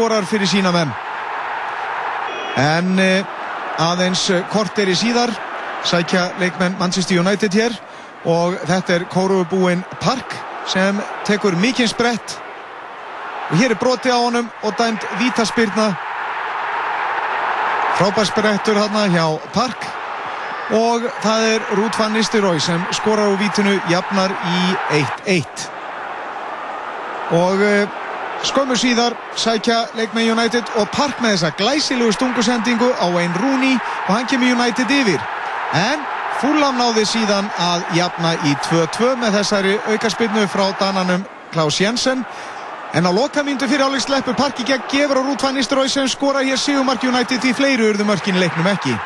skorar fyrir sína menn. En uh, aðeins kort er í síðar, sækja leikmenn Manchester United hér. Og þetta er kórufubúinn Park sem tekur mikinn sprett. Og hér er broti á honum og dæmt vítaspyrna. Frábær sprettur hérna hjá Park. Og það er Ruud van Nistelrooy sem skorar á vítinu jafnar í 1-1 og uh, skömmu síðar sækja leikmenn United og Park með þessa glæsilegu stungusendingu á einn Rooney og hann kemur United yfir en Fúlam náði síðan að jafna í 2-2 með þessari aukarspinnu frá dananum Klaus Jensen En á lokamíndu fyrir áleik sleppur parki gegn gefur og Rút van Nistelrooy sem skora hér Sigumark United í fleiru urðu mörkin leiknum ekki.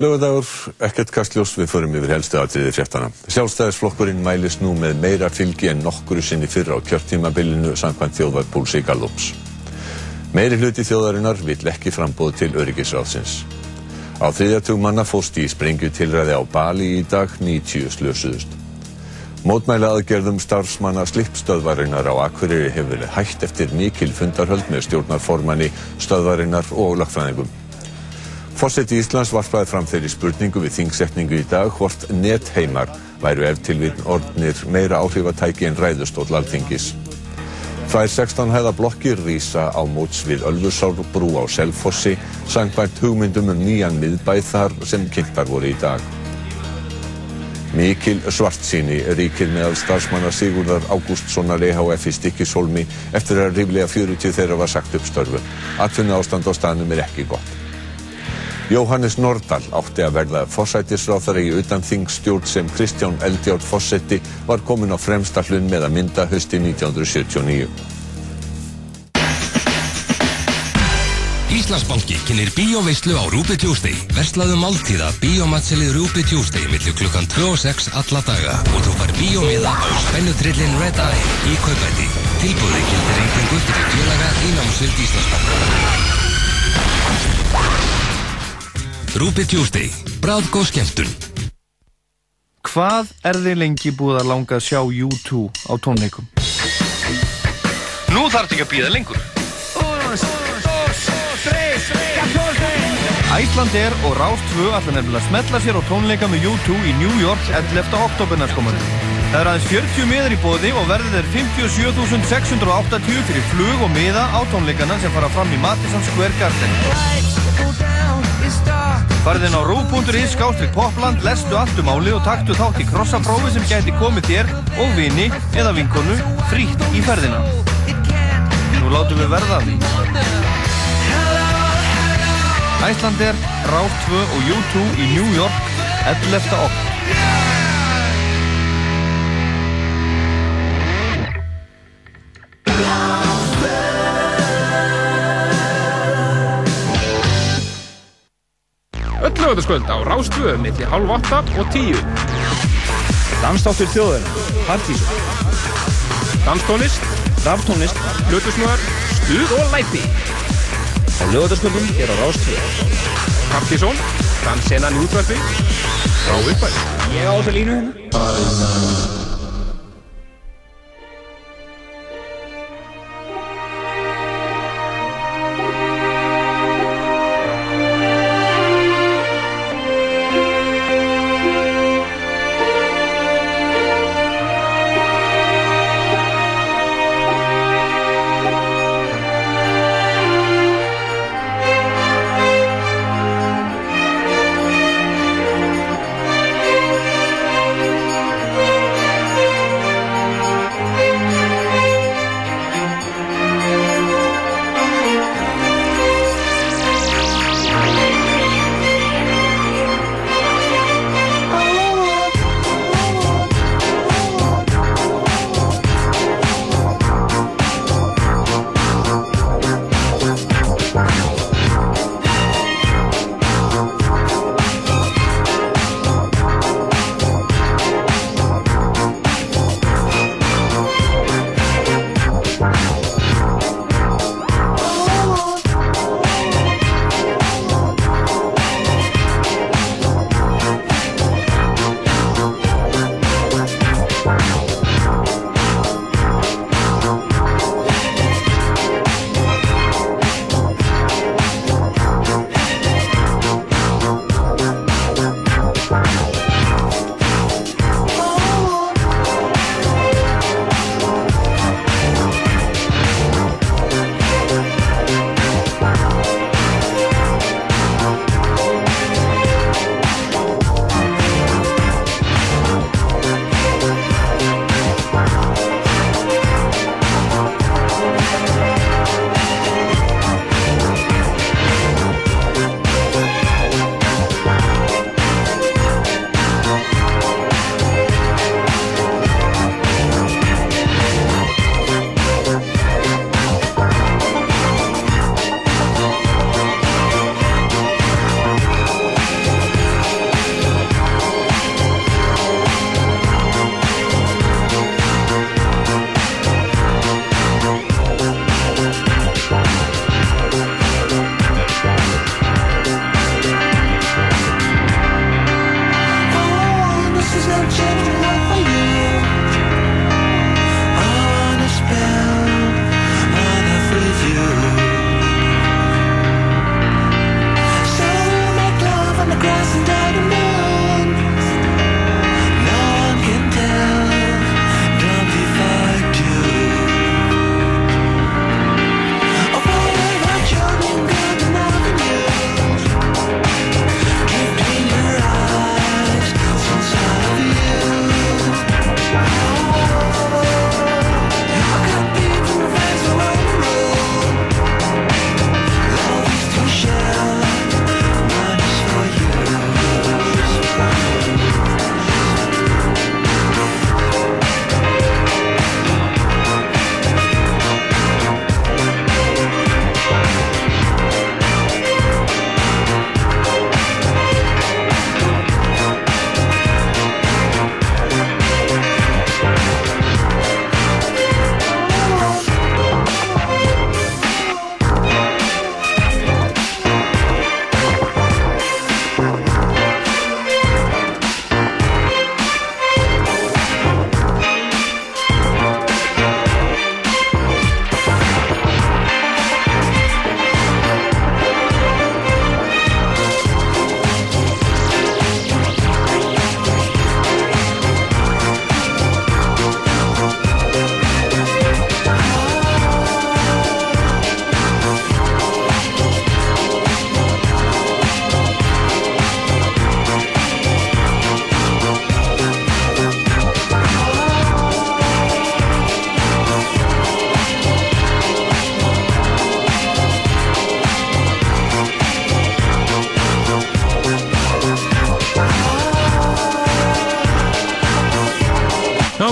Lögadagur, ekkert kastljós, við förum yfir helstu aðtriði fréttana. Sjálfstæðisflokkurinn mælis nú með meira fylgi en nokkuru sinni fyrra á kjörtímabilinu samkvæmt þjóðvarpúlsi Gallups. Meiri hluti þjóðarinnar vill ekki frambóð til öryggisráðsins. Á þriðjartug manna fóst í sprengju tilræði á Bali í dag 90 slösuðust. Mótmæla aðgerðum starfsmanna slippstöðvarinnar á Akureyri hefur hægt eftir mikil fundarhöld með stjórnarformanni, stöðvarinnar og lagfræðingum. Fórseti Íslands varpaði fram þeirri spurningu við þingsetningu í dag hvort netheimar væru ef tilvinn orðnir meira áhrifatæki en ræðustóll alþingis. Tvær 16 hæða blokkir rýsa á móts við Ölfusárbrú á Selfossi, sangvært hugmyndum um nýjan miðbæð þar sem kynntar voru í dag. Mikil svartsýni ríkir meðal starfsmanna Sigurðar Ágústssonar EHF í Stikkishólmi eftir að ríflega 40 þeirra var sagt upp störfu. Atfinna ástand á staðnum er ekki gott. Jóhannes Nordal átti að verða forsætisráþari í utan þingstjórn sem Kristján Eldjátt Fossetti var komin á fremsta hlun með að mynda hösti 1979. Íslandsbanki kynir bíóveislu á Rúbi Tuesday. Verslaðu máltíða bíómatselið Rúbi Tuesday millir klukkan 2 og 6 alla daga og þú far bíómiða á spennutrillin Red Eye í kaupæti. Tilbúði gildir reytingu fyrir félaga í námsvild Íslandsbanka. Rúbi Tuesday. Bráðgóð skemmtun. Hvað er þið lengi búið að langa að sjá U2 á tónleikum? Nú þarf ekki að býða lengur. Æslandir og Rás 2 ætla nefnilega að smetla sér á tónleika með U2 í New York 11. oktober næstkomandi. Það er aðeins 40 miðar í bóði og verðið er 57.680 fyrir flug og miða á tónleikana sem fara fram í Madison Square Garden. Farið inn á rú.is skástrík popland, lestu allt um áli og taktu þátt í krossaprófi sem gæti komið þér og vini eða vinkonu frítt í ferðina. Nú látum við verða. Æslandir, Rás 2 og U2 í New York 11. okk. Öll lögataskvöld á Rástvö millir halv 8 og 10. Dansdáttur þjóður, Partíson. Danstónlist, Raftónlist, hlutusnöðar, stuð og læti. Á lögataskvöldum er á Rástvö. Partíson, dansenan í útvarfi, frá uppæð. Ég á þessa línu hérna.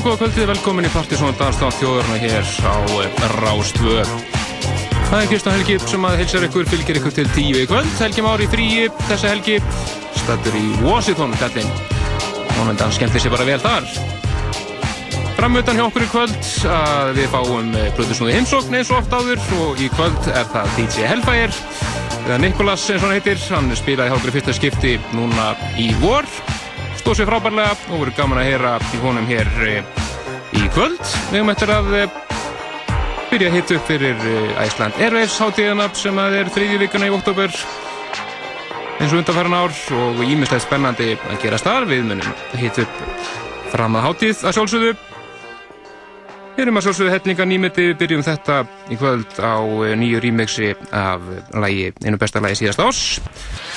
Góða kvöldið, velkomin í Partisón Danstátt þjóðurna hér á eh, Rástvö. Það er Kristján Helgi sem að heilsar ykkur, fylgir ykkur til tíu í kvöld. Helgi Már í fríi, þessa helgi, statur í Washington, kallinn. Mónendan skemmtir sér bara vel þar. Framötan hjá okkur í kvöld að við fáum Plutusnúði heimsókn eins og oft áður og í kvöld er það DJ Hellfire eða Nikolas eins og hann heitir. Hann spilaði hjá okkur í fyrsta skipti núna í vor stóð sér frábærlega og verður gaman að heyra í honum hér eh, í kvöld. Við höfum eftir að eh, byrja að hitta upp fyrir Æsland Airwaves hátíðana sem að er þriðju vikuna í oktober eins og undanfæran ár og ímestlega spennandi að gera starf við munum hitta upp fram að hátíð að sjálfsögðu. Við erum að sjálfsögðu hellinga nýmeti, við byrjum þetta í kvöld á eh, nýju remixi af lagi, einu besta lagi síðast ás.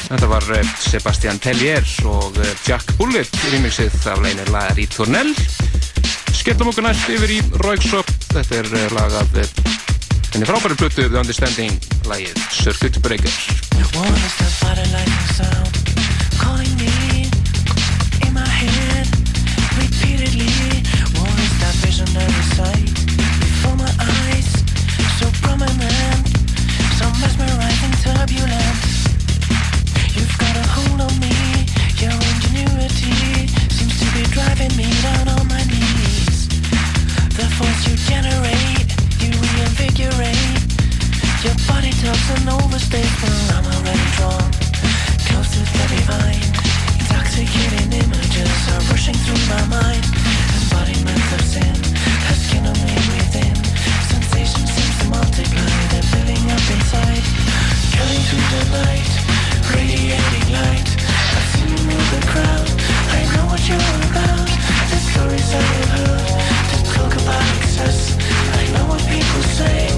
Þetta var eh, Sebastian Tellier og eh, Jack Bullitt remixið af læginir La Ritornell. Skellum okkur næst yfir í Roixop, þetta er lag af henni frábæri plötu The Understanding, lagið Circuit Breaker. Calling me in my head repeatedly. What is that visionary sight before my eyes? So prominent, so mesmerizing, turbulent. You've got a hold on me. Your ingenuity seems to be driving me down on my knees. The force you generate, you reinvigorate. Your body talks an overstatement. I'm already drawn close to the divine. Intoxicating images are rushing through my mind. Embodiments of sin, asking on me within. Sensation seems to multiply, they're building up inside. Cutting through the night, radiating light. I've seen you move the crowd. I know what you're about. The stories I have heard. I know what people say.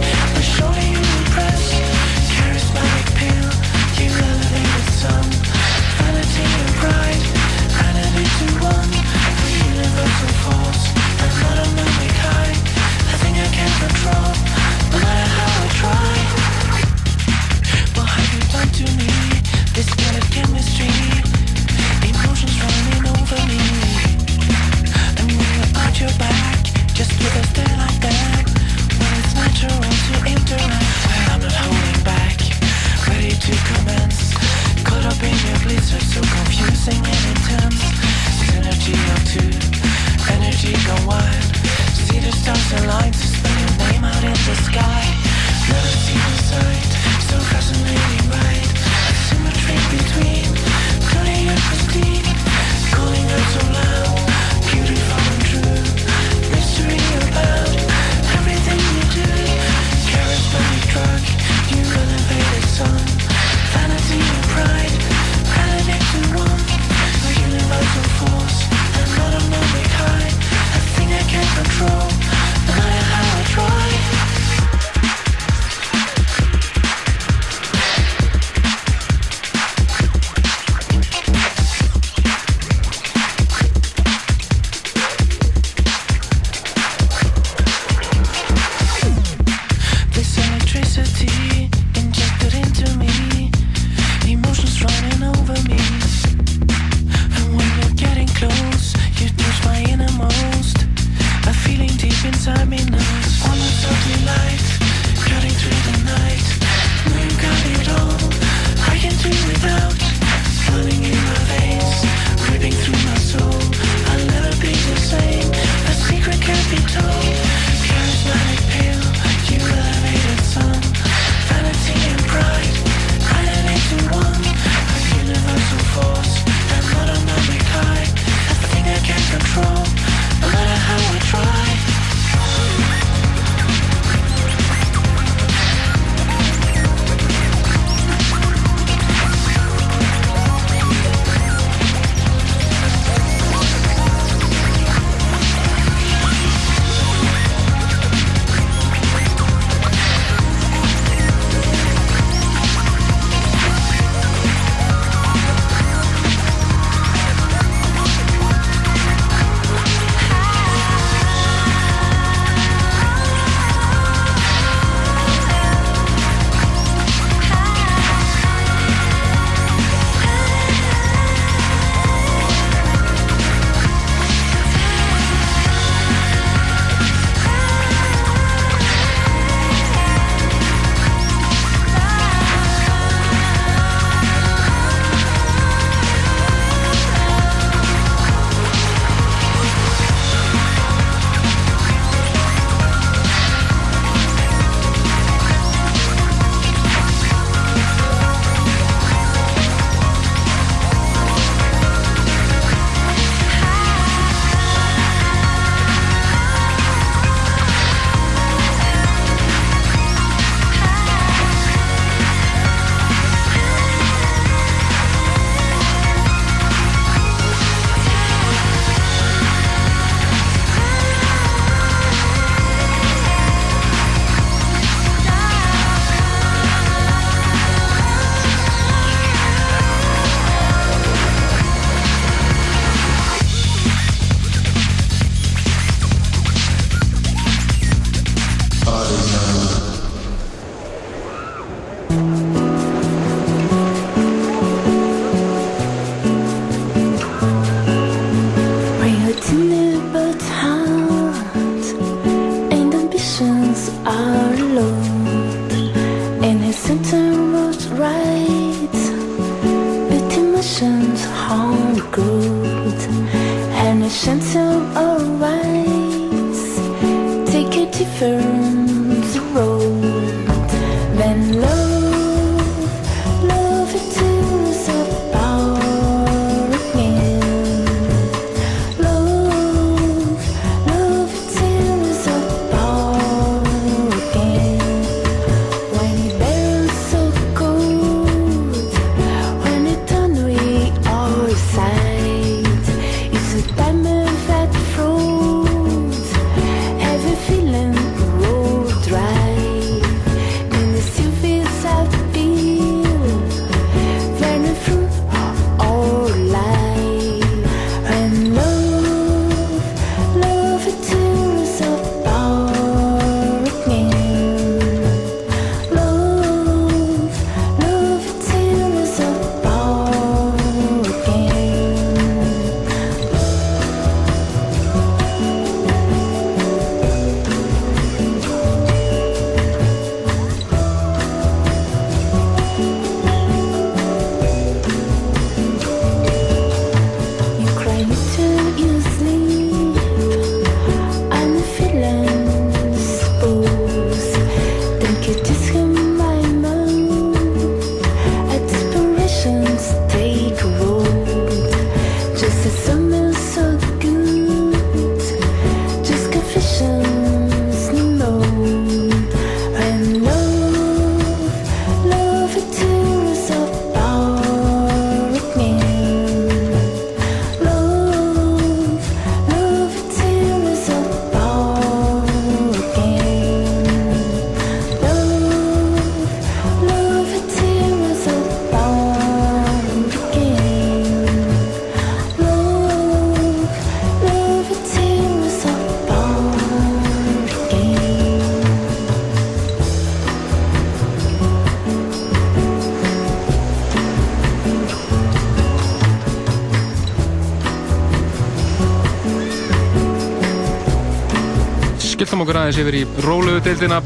Aðeins yfir í róluðu deildina.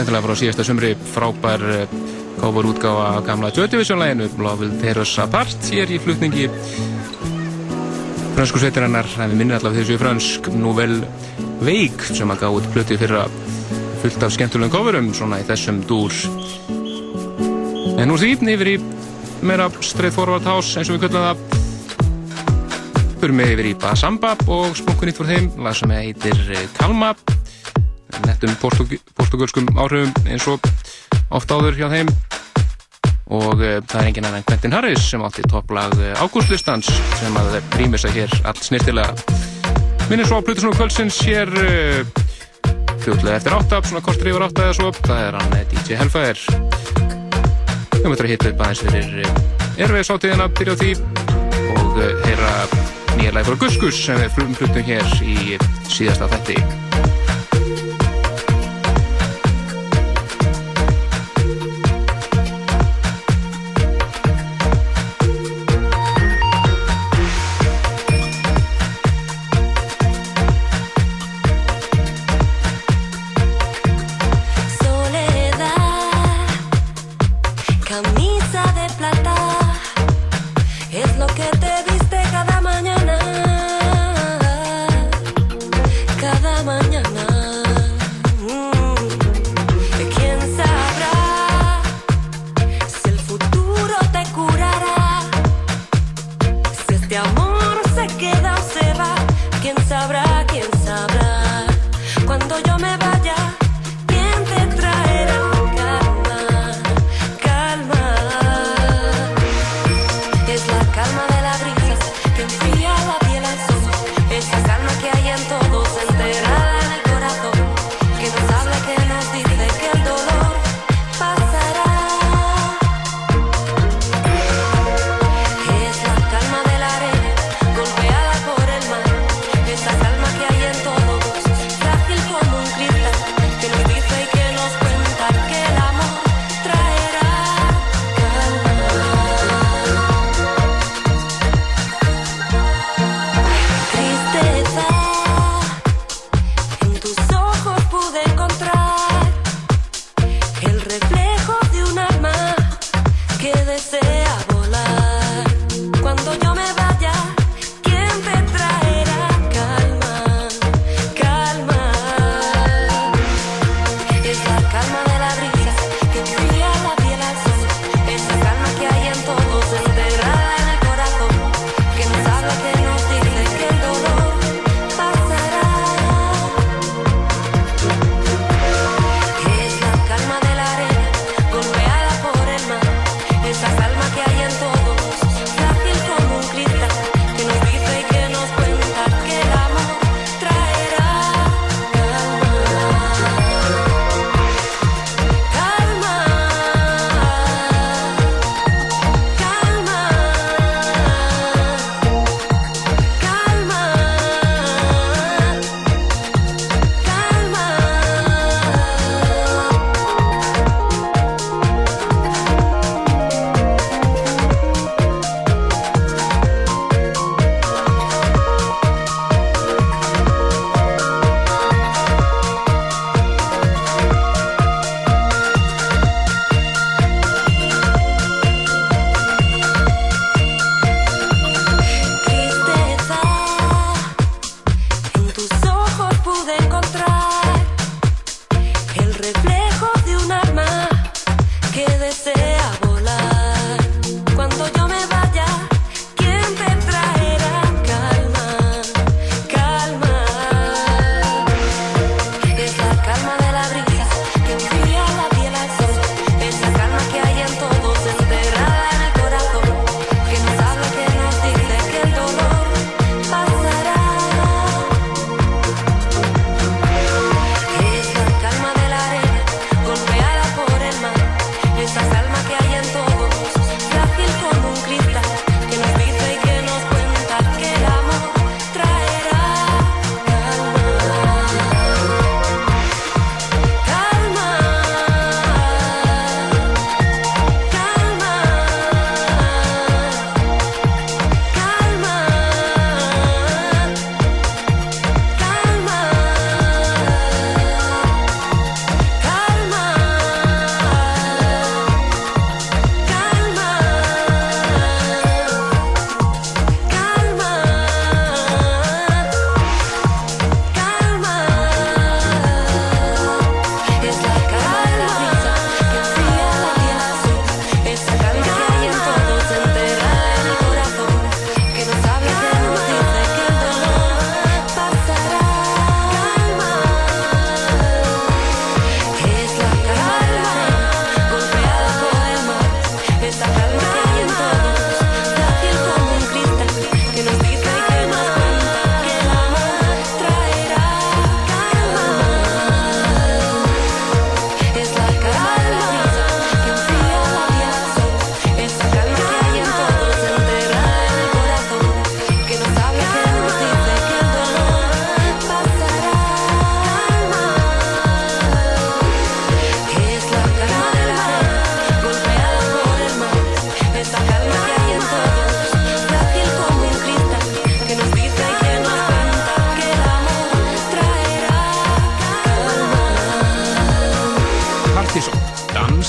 Endilega frá síðasta sumri frábær káfur útgáfa af gamla Will Tear Us Apart hér í flutningi. Frönsku sveitirinnar en við minnum allavega þessu frönsk Nouvelle Vague sem að gá út plöti fyrra fullt af skemmtulegum káfurum svona í þessum dúr. En nú því yfir í meira straight forward house eins og við köllum það. Förum við yfir í Basamba og spunkunni nýtt fyrir þeim, lag sem heitir eh, Kalma nettum portugölskum áhrifum eins og oft áður hjá þeim. Og uh, það er engin annan Quentin Harris sem átti topplag uh, ágústlistans sem að rýmir sig hér allt snirtilega minnum svo á Plutusnú kvöldsins hér uh, fljóðlega eftir átta, svona kortur yfir átta eða svo. Það er hann eh, DJ Hellfire. Við möttum að hitta upp aðeins fyrir uh, erfiðsátiðina byrja á því. Og uh, heyra nýja læg frá Guskus sem við fluttum hér í síðasta þætti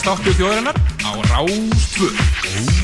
dansþáttu þjóðarinnar á Rástvö.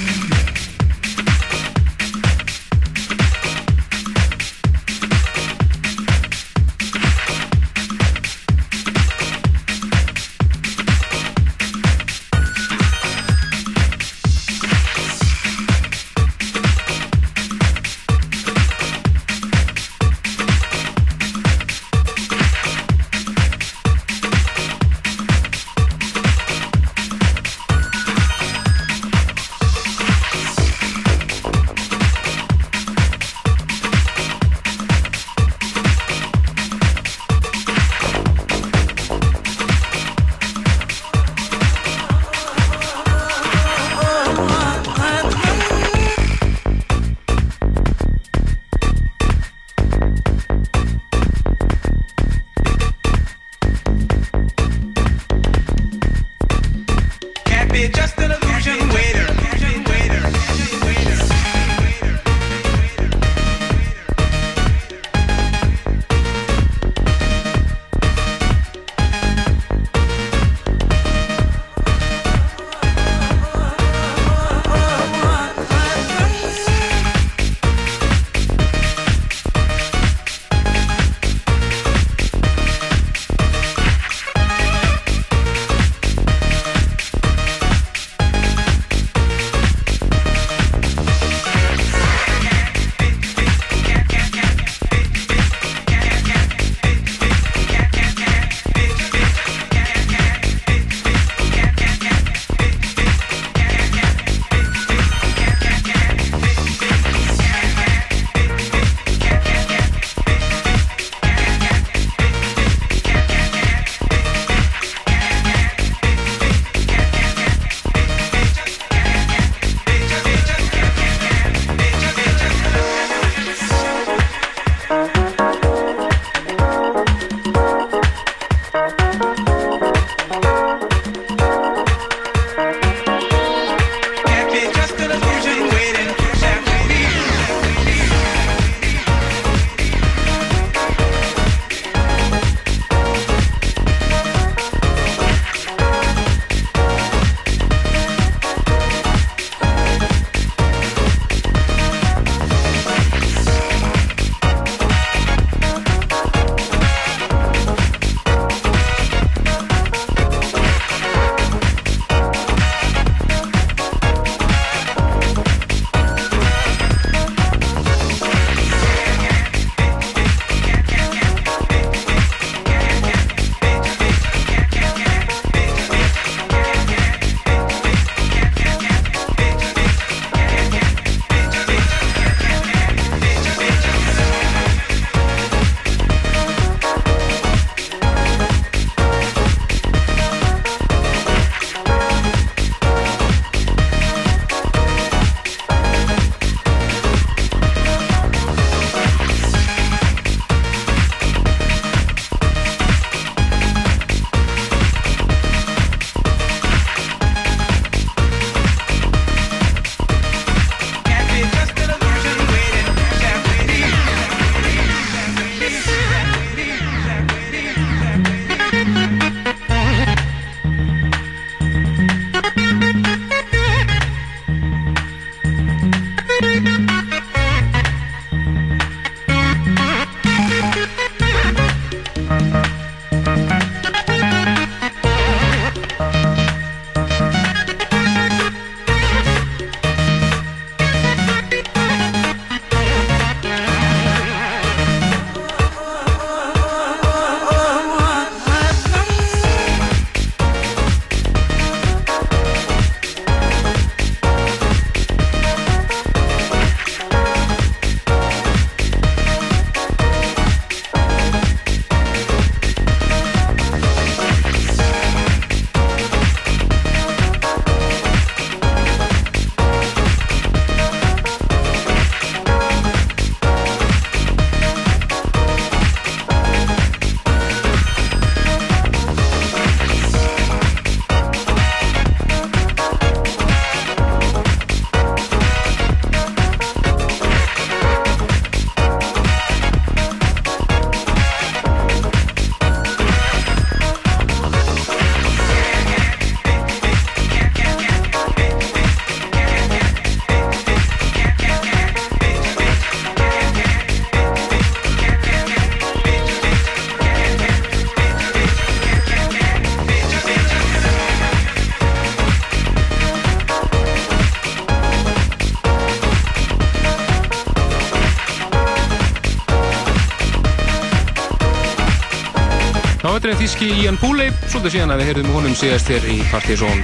Þíski Ian Pooley, svolítið síðan að við heyrðum honum síðast hér í Partizón.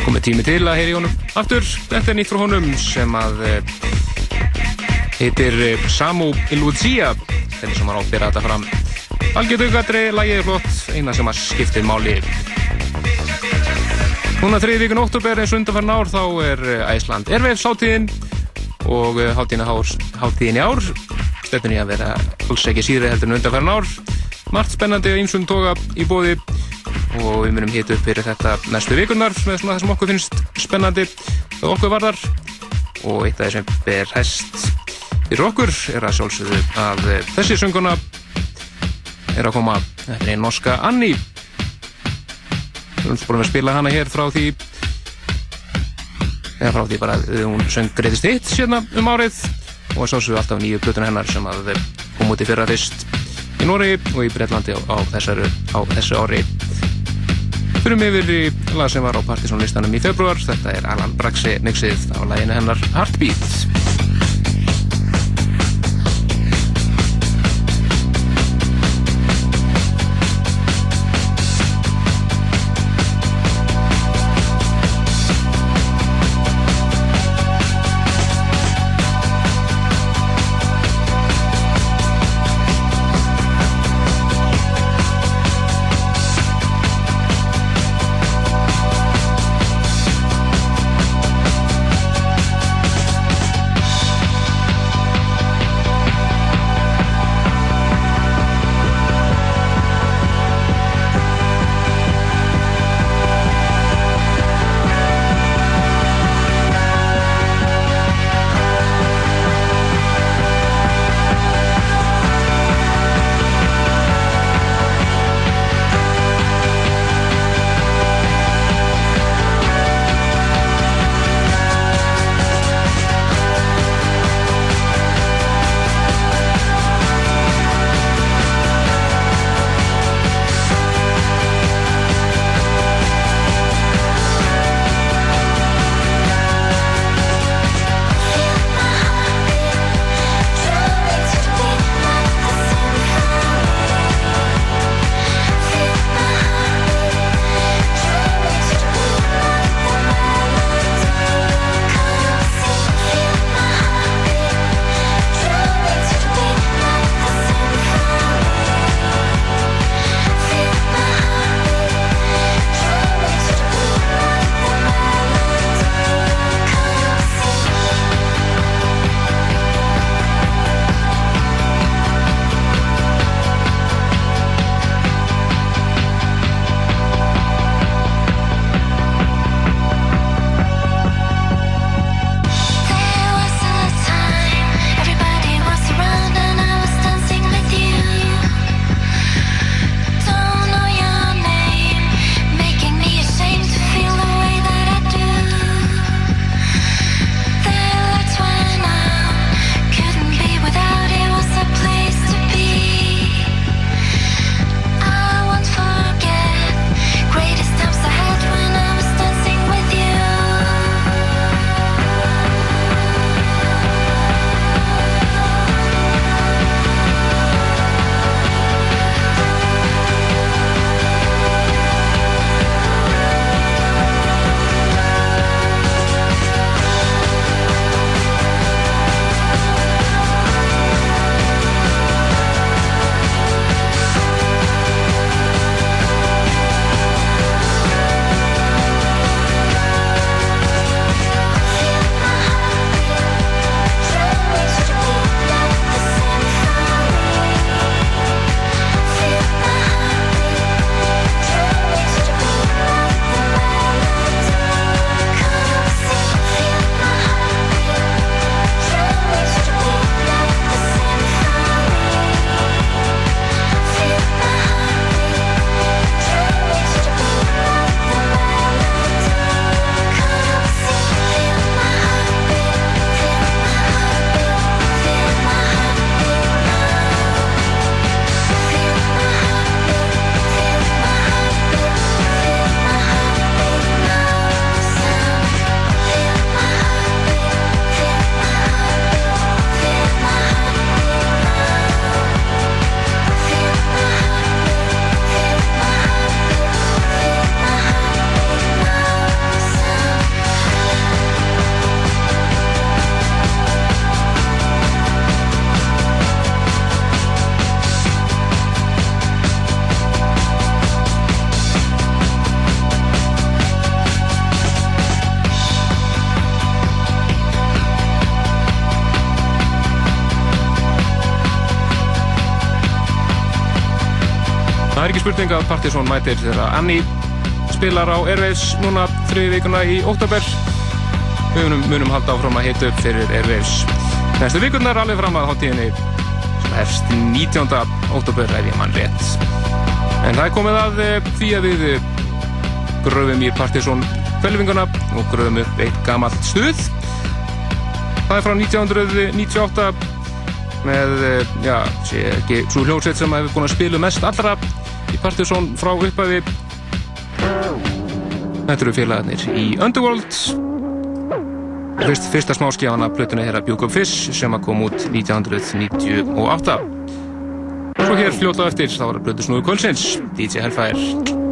Komið tími til að heyri honum aftur. Þetta er nýtt frá honum sem að eh, heitir eh, Samu Iluzia. Þeirri sem var á að byrja þetta fram. Algjörðu gatri, lagið er flott, eina sem að skiptir máli. Núna þriði vikun oktober eins og undanfarn ár þá er eh, Æsland Airwaves hátíðin og eh, hátíðin, í ár stefnir í að vera alls ekki síðri heldur en undanfarn ár. Margt spennandi og einsum toga í bóði og við munum hita upp fyrir þetta næstu vikunar með svona það sem okkur finnst spennandi og okkur varðar. Og eitt af þeir sem ber hest fyrir okkur er að sjálfsögðu að þessi sönguna er að koma. Þetta er einn norska Anni við erum búin að spila hana hér frá því eða frá því bara að hún söng greiðist hitt sérna um árið. Og svo svo alltaf nýju plötuna hennar sem að út í fyrra fyrst í Nóri og í Breitlandi á, á, þessari, á þessu ári. Fyrir mig yfir í lag sem var á Partisón listanum í februar þetta er Alan Braxi nixið á laginu hennar Heartbeat spurning að Partiðsson mætir þegar Anni spilar á Airwaves núna þriði vikuna í oktober. Við munum, munum halda áfram að hita upp fyrir Airwaves næstu vikurnar alveg fram að hátíðinni sem hefst 19. oktober ef ég mann rétt. En það er komið að eh, því að við eh, gröfum í Partiðsson kvelvinguna og gröfum upp eitt gamalt stuð. Það er frá 1998 með, eh, já, sé ekki svo hljómsveit sem hefur búin að spila mest allra í Partiðsson frá upphafi. Þetta eru félagarnir í Underworld. Fyrst, fyrsta smáskjána plötuna þeirra Bjúk og Fish sem að kom út 1998. Svo hér fljótlega eftir þá var plötu snúðu kvöldsins, DJ Hellfire.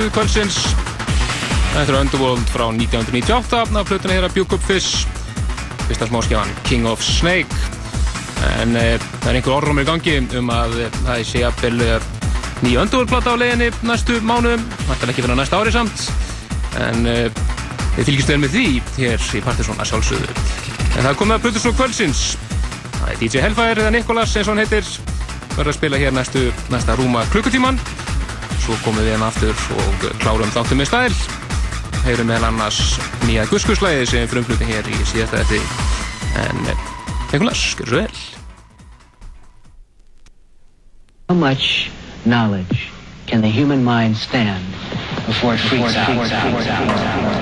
Bestu kvöldsins. Þetta er Underworld frá 1998 af plötuna þeirra Bjúk upp Fish fyrsta smáskjáðan King of Snake. En e, það er einhver orðrumir í gangi um að e, það sé jafnvel e, ný Underworld-plata á leiðinni næstu mánuðum, þetta er ekki fyrir næsta ári samt. En e, við fylgjumst vel með því hér í Partiðsson að sjálfsögðu. En það er komið að plötu svo kvöldsins. Það er DJ Hellfire eða Nikolas eins og hann heitir. Verður að spila hér næstu, næsta rúma klukkutíman svo komum við hérna aftur og klárum þáttum með stæl. Heyrum meðal annars nýja guskuslæði sem frumfluti hér í síðasta þetta en eh, Nikolas, skilur svo vel. How much knowledge can the human mind stand before it freaks out?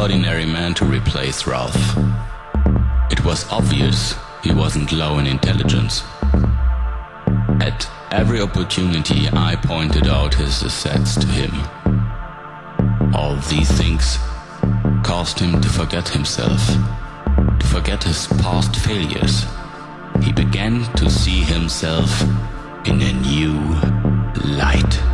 ordinary man to replace Ralph. It was obvious he wasn't low in intelligence. At every opportunity, I pointed out his assets to him. All these things caused him to forget himself, to forget his past failures. He began to see himself in a new light.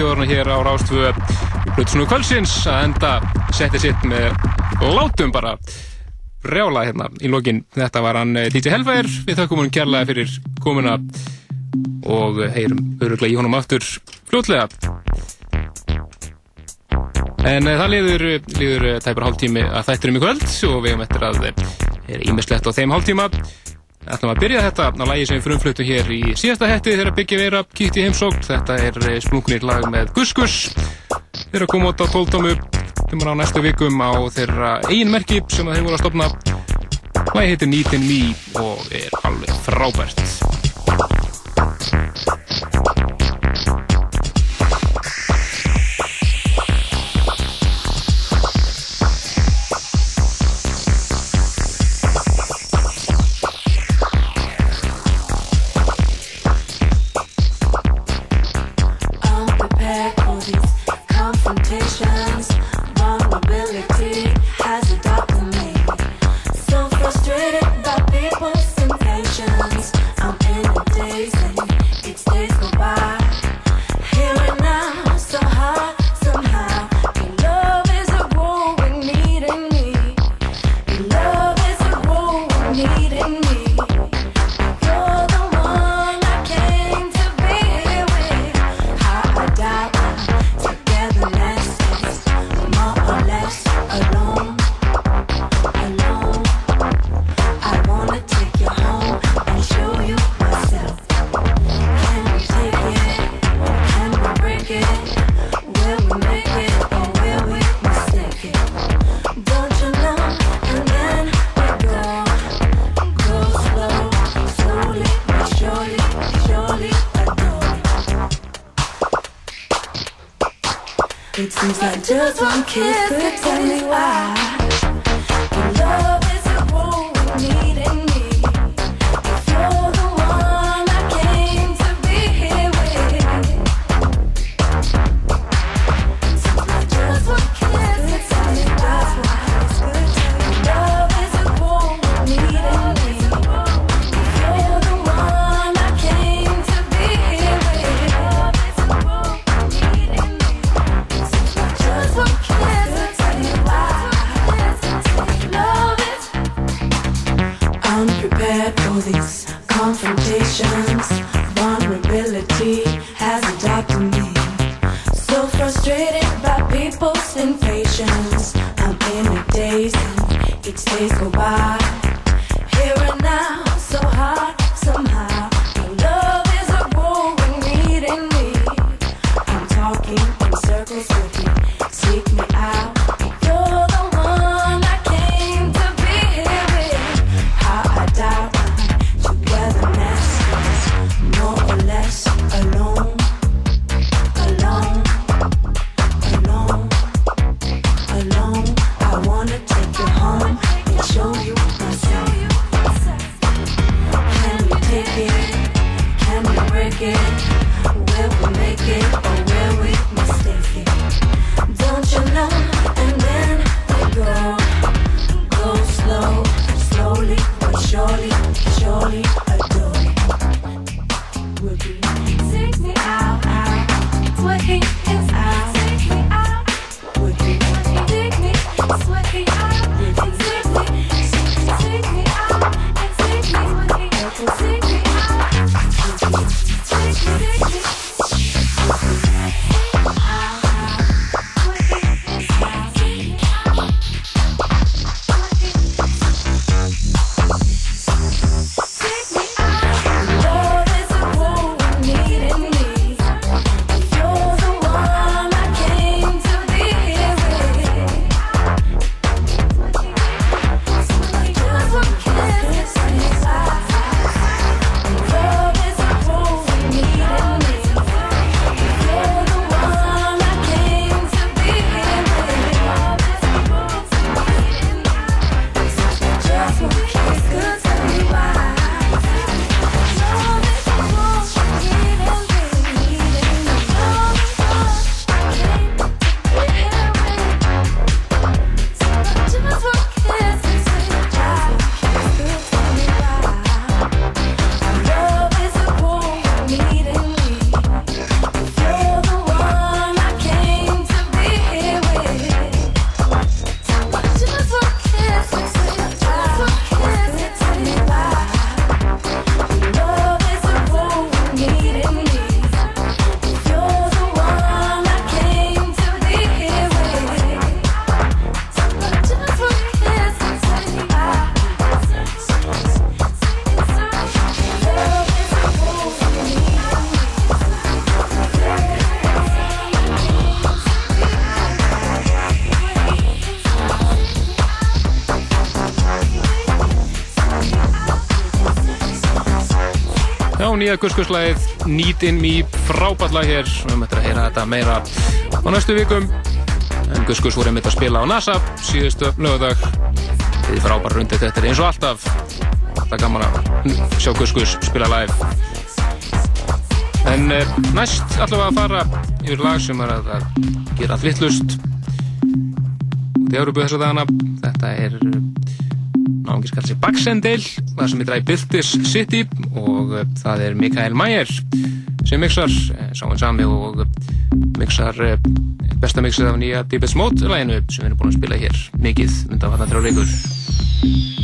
þjóðurna hér á Rástfjöðu í Plutusnúðu kvöldsins að enda setti sitt með látum bara rjála hérna í lokin. Þetta var hann eh, Líti Helvær, við þakkum hún kjærlega fyrir komuna og heyrum öruglega í honum aftur fljótlega. En eh, það liður, liður eh, tæpar hálftími að þættir um í kvöld og við hefum eftir að er ímislegt á þeim hálftíma ætlum að byrja þetta að lægi sem frumfluttu hér í síðasta hætti þegar byggjum við að kýtt í heimsókt. Þetta er eh, splungnir lag með Guskus. Þeir eru að koma út á tóltámu, þeimur á næstu vikum á þeirra einmerki sem þeir voru að stopna. Lægi heitir Nýtin Mý og er alveg frábært. Kids could tell me why. Nýja gurskurslæðið Need in Me, frábært lag hér. Við möttum að heyra þetta meira á næstu vikum. En gurskurs voru einmitt að spila á NASA síðustu lögadag þið frábært rundið þetta er eins og alltaf. Alltaf gaman að sjá gurskurs spila live. En eh, næst allavega að fara yfir lag sem er að, að gera allt vittlust út í Európu þessa dagana. Þetta er náðungir skall sér Baxendale það sem er dræði Biltis City og uh, það er Mikael Mayer sem mixar, uh, sáinn sami og uh, mixar uh, besta mixið af nýja Deepest Mode læginu sem við erum búin að spila hér mikið undan vatna þrjá leikur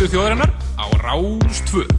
bestu þjóðarinnar á Ráðstvö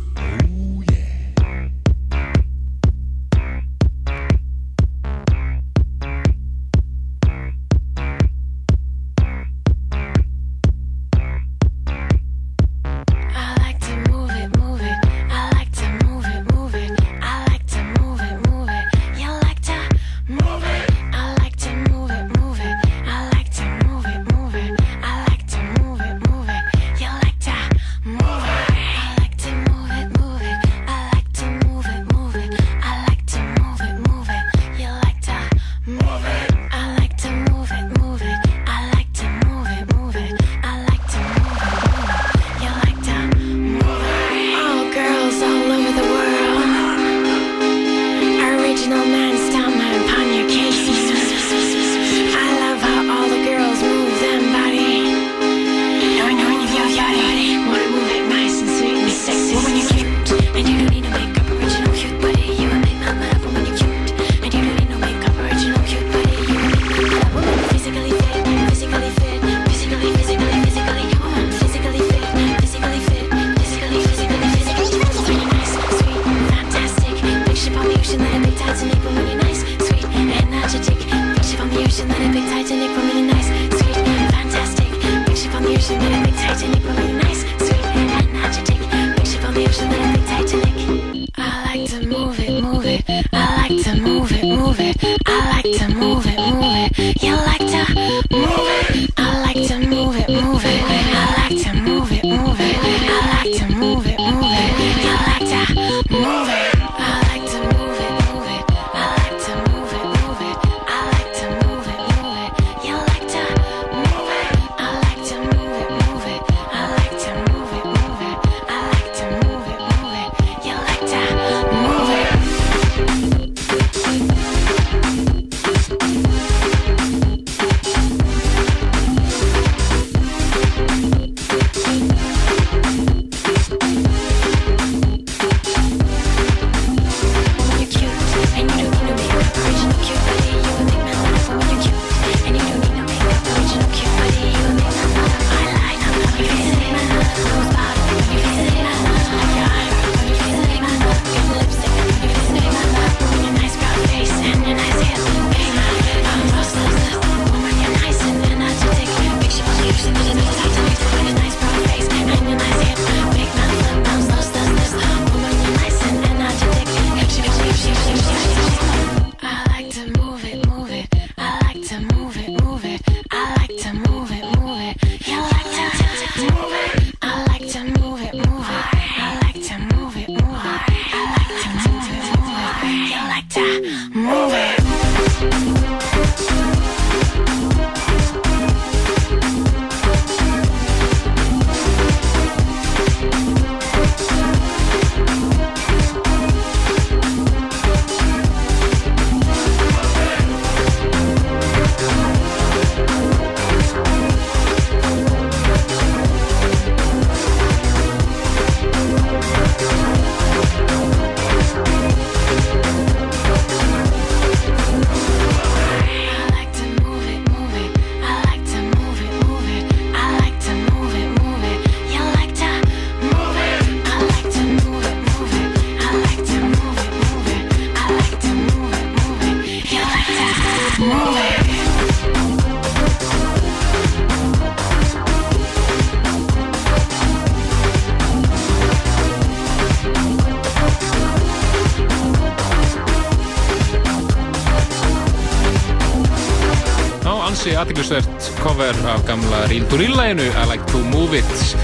cover af gamla Ríl Duríl læginu I Like To Move It.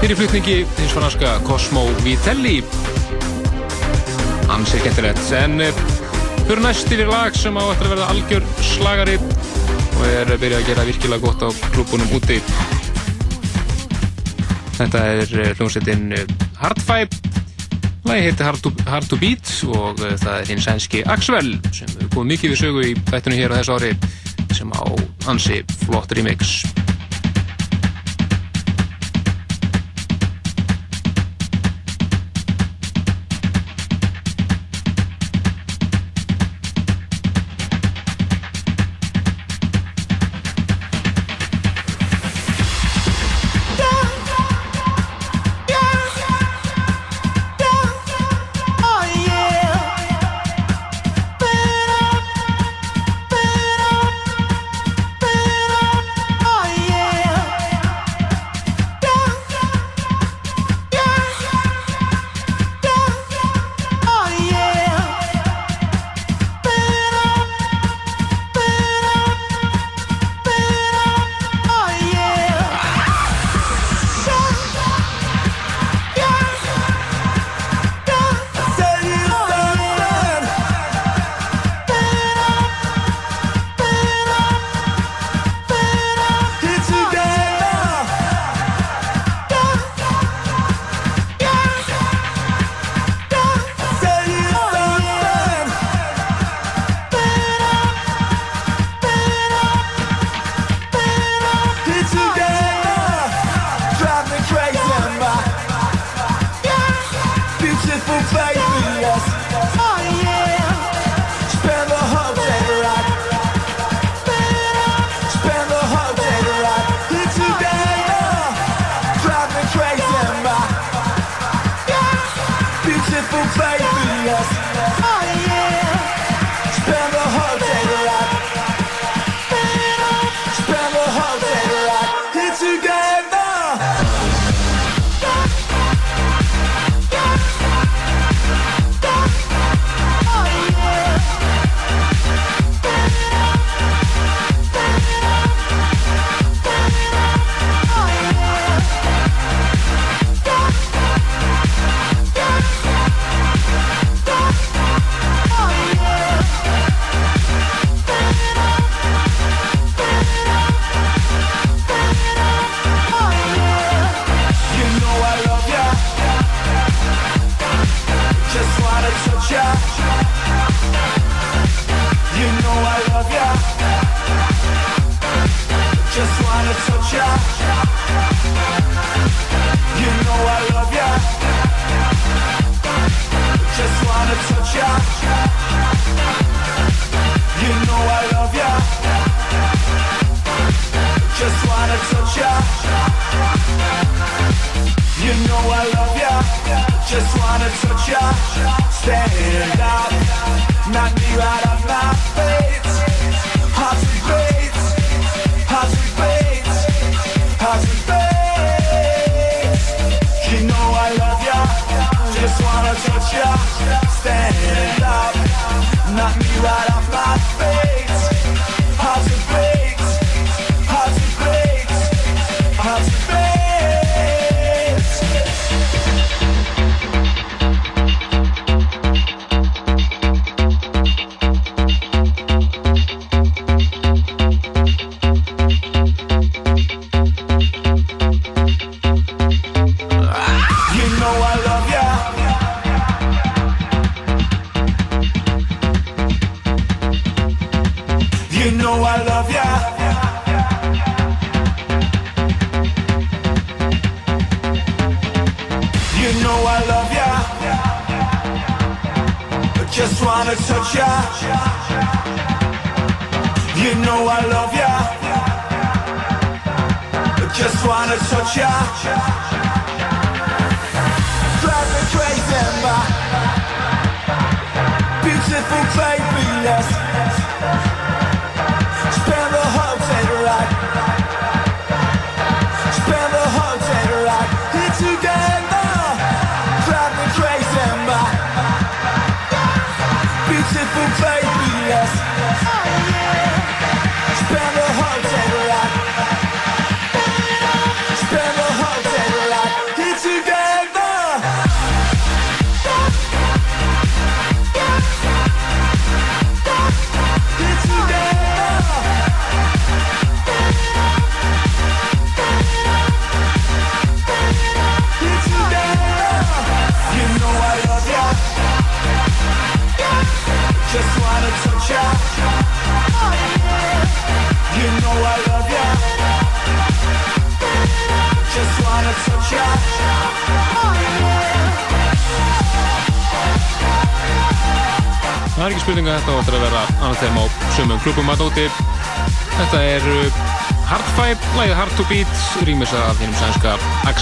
Fyrir flutningi hins franska Cosmo Vitelli. Hans er geturett en eh, fyrir næst yfir lag sem á eftir að verða algjör slagari og er að byrja að gera virkilega gott á klubunum úti. Þetta er eh, hljómsettin eh, Hardfive lagi heiti Hard to, Hard to Beat og það er hins sænski Axwell sem hefur búið mikið við sögu í bættinu hér á þessu ári sem á ansi Wacht Remix.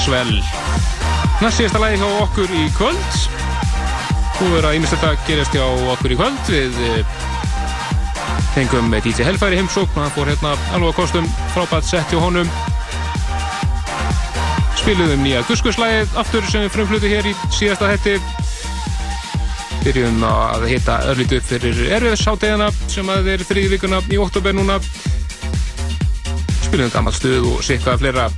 Axwell. Næst síðasta lagið hjá okkur í kvöld. Þú verður að ímest þetta gerast hjá okkur í kvöld. Við uh, fengum DJ Hellfire í heimsókn hann fór hérna alveg að kostum frábært sett hjá honum. Spiluðum nýja Guskuslægið aftur sem við frumflutu hér í síðasta hætti byrjum að hitta örlítið upp fyrir erfiðsáttegina sem að er þriði vikuna í oktober núna spilum gammal stuð og sikka fleira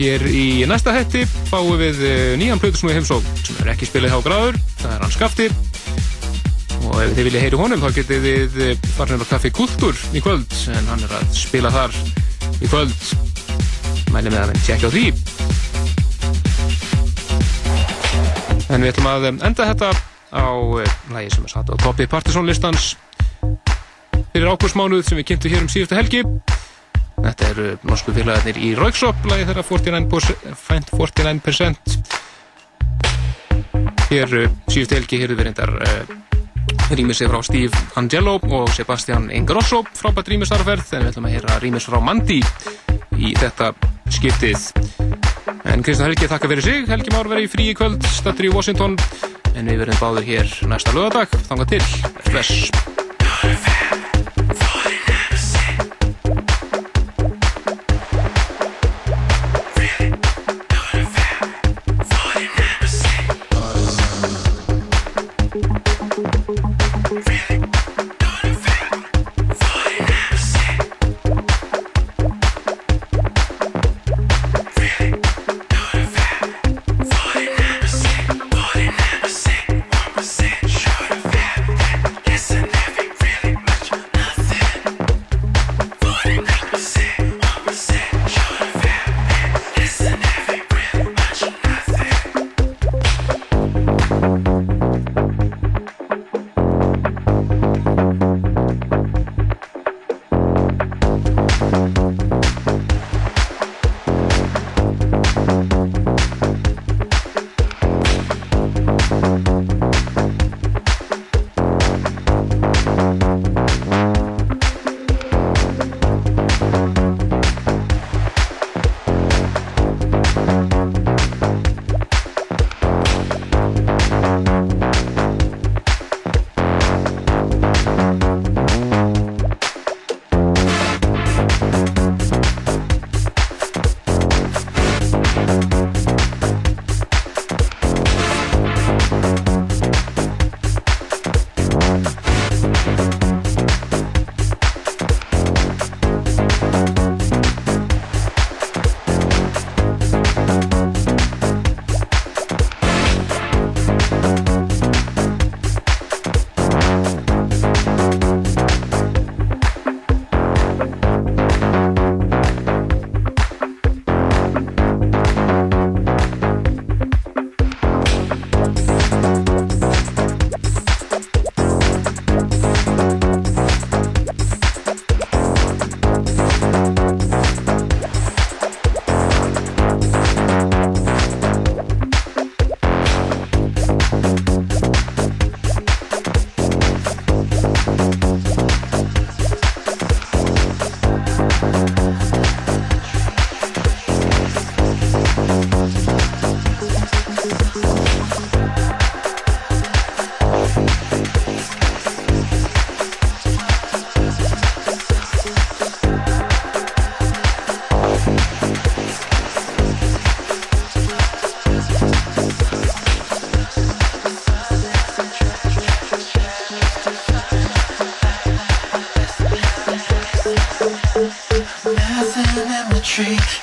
hér í næsta hætti fáum við eh, nýjan plötusnúi heimsók sem er ekki spilið hjá gráður það er hann Skafti og ef þið vilja heyri honum þá getið þið eh, farin á Kaffi Kultúr í kvöld en hann er að spila þar í kvöld. Mæli með að við tjekka á því. En við ætlum að enda þetta á lægi sem er satt á topi Partisan listans fyrir ákvörsmánuð sem við kynntum hér um síðustu helgi þetta eru norsku félagarnir í Rauksop lægi þeirra 49%, 49% hér uh, síðustu helgi hér við reyndar uh, rýmis frá Steve Angelo og Sebastian Ingrosso frábært rýmisarferð en við ætlum að heyra rýmis frá Mandy í þetta skiptið. En Kristján Helgi þakka fyrir sig. Helgi Már verið í frí í kvöld stattur í Washington. En við verðum báður hér næsta lögadag þanga til, bless In the tree.